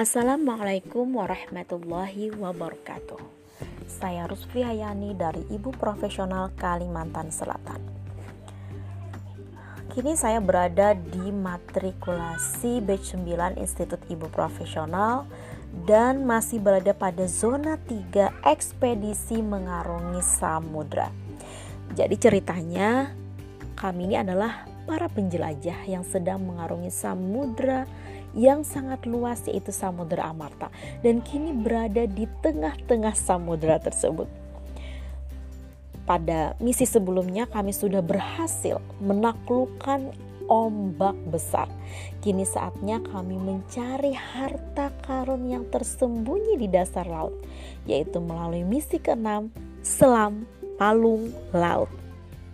Assalamualaikum warahmatullahi wabarakatuh. Saya Rusfi Hayani dari Ibu Profesional Kalimantan Selatan. Kini saya berada di matrikulasi batch 9 Institut Ibu Profesional dan masih berada pada zona 3 ekspedisi mengarungi samudra. Jadi ceritanya kami ini adalah para penjelajah yang sedang mengarungi samudra yang sangat luas yaitu Samudra Amarta dan kini berada di tengah-tengah samudra tersebut. Pada misi sebelumnya kami sudah berhasil menaklukkan ombak besar. Kini saatnya kami mencari harta karun yang tersembunyi di dasar laut, yaitu melalui misi keenam Selam Palung Laut.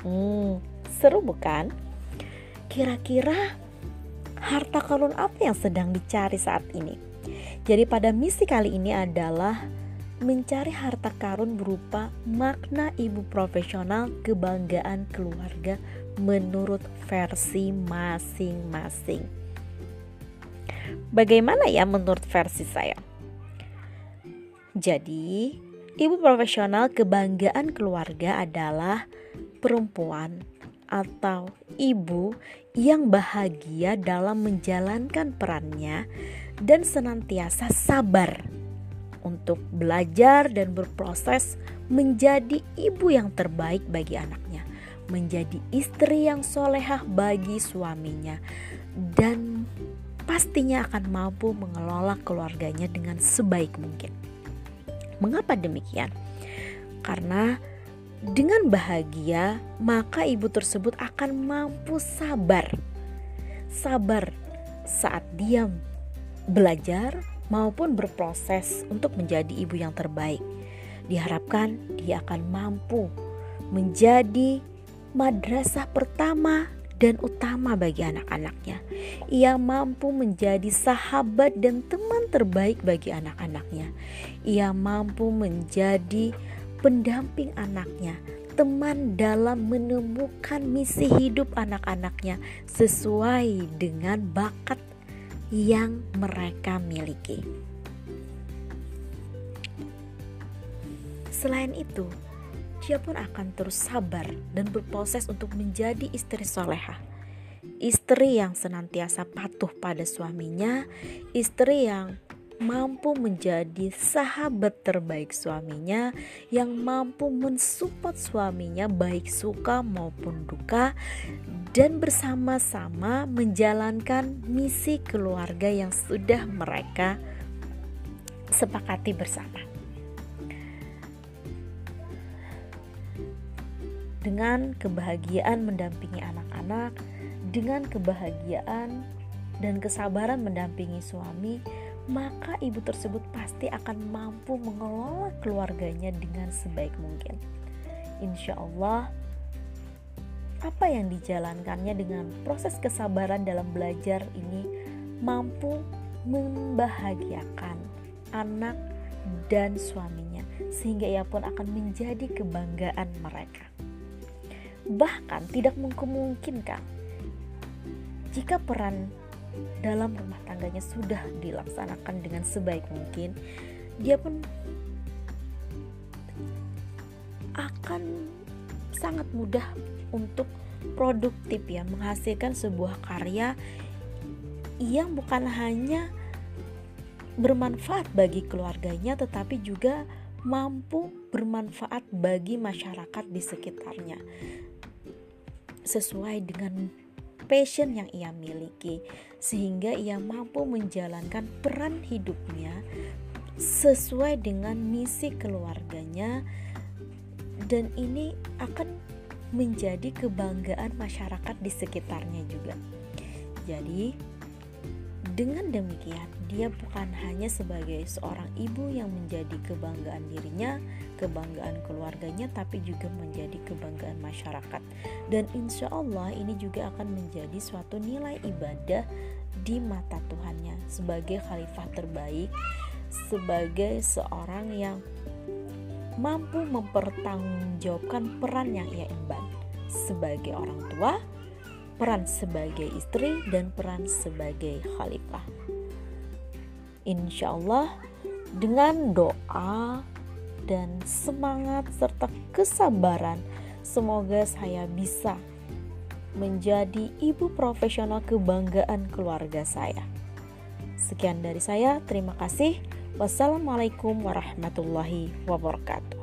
Hmm, seru bukan? Kira-kira harta karun apa yang sedang dicari saat ini? Jadi pada misi kali ini adalah mencari harta karun berupa makna ibu profesional kebanggaan keluarga menurut versi masing-masing. Bagaimana ya menurut versi saya? Jadi, ibu profesional kebanggaan keluarga adalah perempuan atau ibu yang bahagia dalam menjalankan perannya dan senantiasa sabar untuk belajar dan berproses menjadi ibu yang terbaik bagi anaknya, menjadi istri yang solehah bagi suaminya, dan pastinya akan mampu mengelola keluarganya dengan sebaik mungkin. Mengapa demikian? Karena dengan bahagia, maka ibu tersebut akan mampu sabar. Sabar saat dia belajar maupun berproses untuk menjadi ibu yang terbaik. Diharapkan dia akan mampu menjadi madrasah pertama dan utama bagi anak-anaknya. Ia mampu menjadi sahabat dan teman terbaik bagi anak-anaknya. Ia mampu menjadi pendamping anaknya, teman dalam menemukan misi hidup anak-anaknya sesuai dengan bakat yang mereka miliki. Selain itu, dia pun akan terus sabar dan berproses untuk menjadi istri soleha. Istri yang senantiasa patuh pada suaminya, istri yang mampu menjadi sahabat terbaik suaminya yang mampu mensupport suaminya baik suka maupun duka dan bersama-sama menjalankan misi keluarga yang sudah mereka sepakati bersama. Dengan kebahagiaan mendampingi anak-anak, dengan kebahagiaan dan kesabaran mendampingi suami, maka ibu tersebut pasti akan mampu mengelola keluarganya dengan sebaik mungkin. Insya Allah, apa yang dijalankannya dengan proses kesabaran dalam belajar ini mampu membahagiakan anak dan suaminya, sehingga ia pun akan menjadi kebanggaan mereka. Bahkan tidak memungkinkan jika peran dalam rumah tangganya sudah dilaksanakan dengan sebaik mungkin, dia pun akan sangat mudah untuk produktif ya menghasilkan sebuah karya yang bukan hanya bermanfaat bagi keluarganya tetapi juga mampu bermanfaat bagi masyarakat di sekitarnya. Sesuai dengan passion yang ia miliki, sehingga ia mampu menjalankan peran hidupnya sesuai dengan misi keluarganya, dan ini akan menjadi kebanggaan masyarakat di sekitarnya juga. Jadi, dengan demikian, dia bukan hanya sebagai seorang ibu yang menjadi kebanggaan dirinya, kebanggaan keluarganya, tapi juga menjadi kebanggaan masyarakat. Dan insya Allah ini juga akan menjadi suatu nilai ibadah di mata Tuhannya sebagai khalifah terbaik, sebagai seorang yang mampu mempertanggungjawabkan peran yang ia emban sebagai orang tua, peran sebagai istri dan peran sebagai khalifah. Insya Allah dengan doa dan semangat serta kesabaran semoga saya bisa menjadi ibu profesional kebanggaan keluarga saya. Sekian dari saya, terima kasih. Wassalamualaikum warahmatullahi wabarakatuh.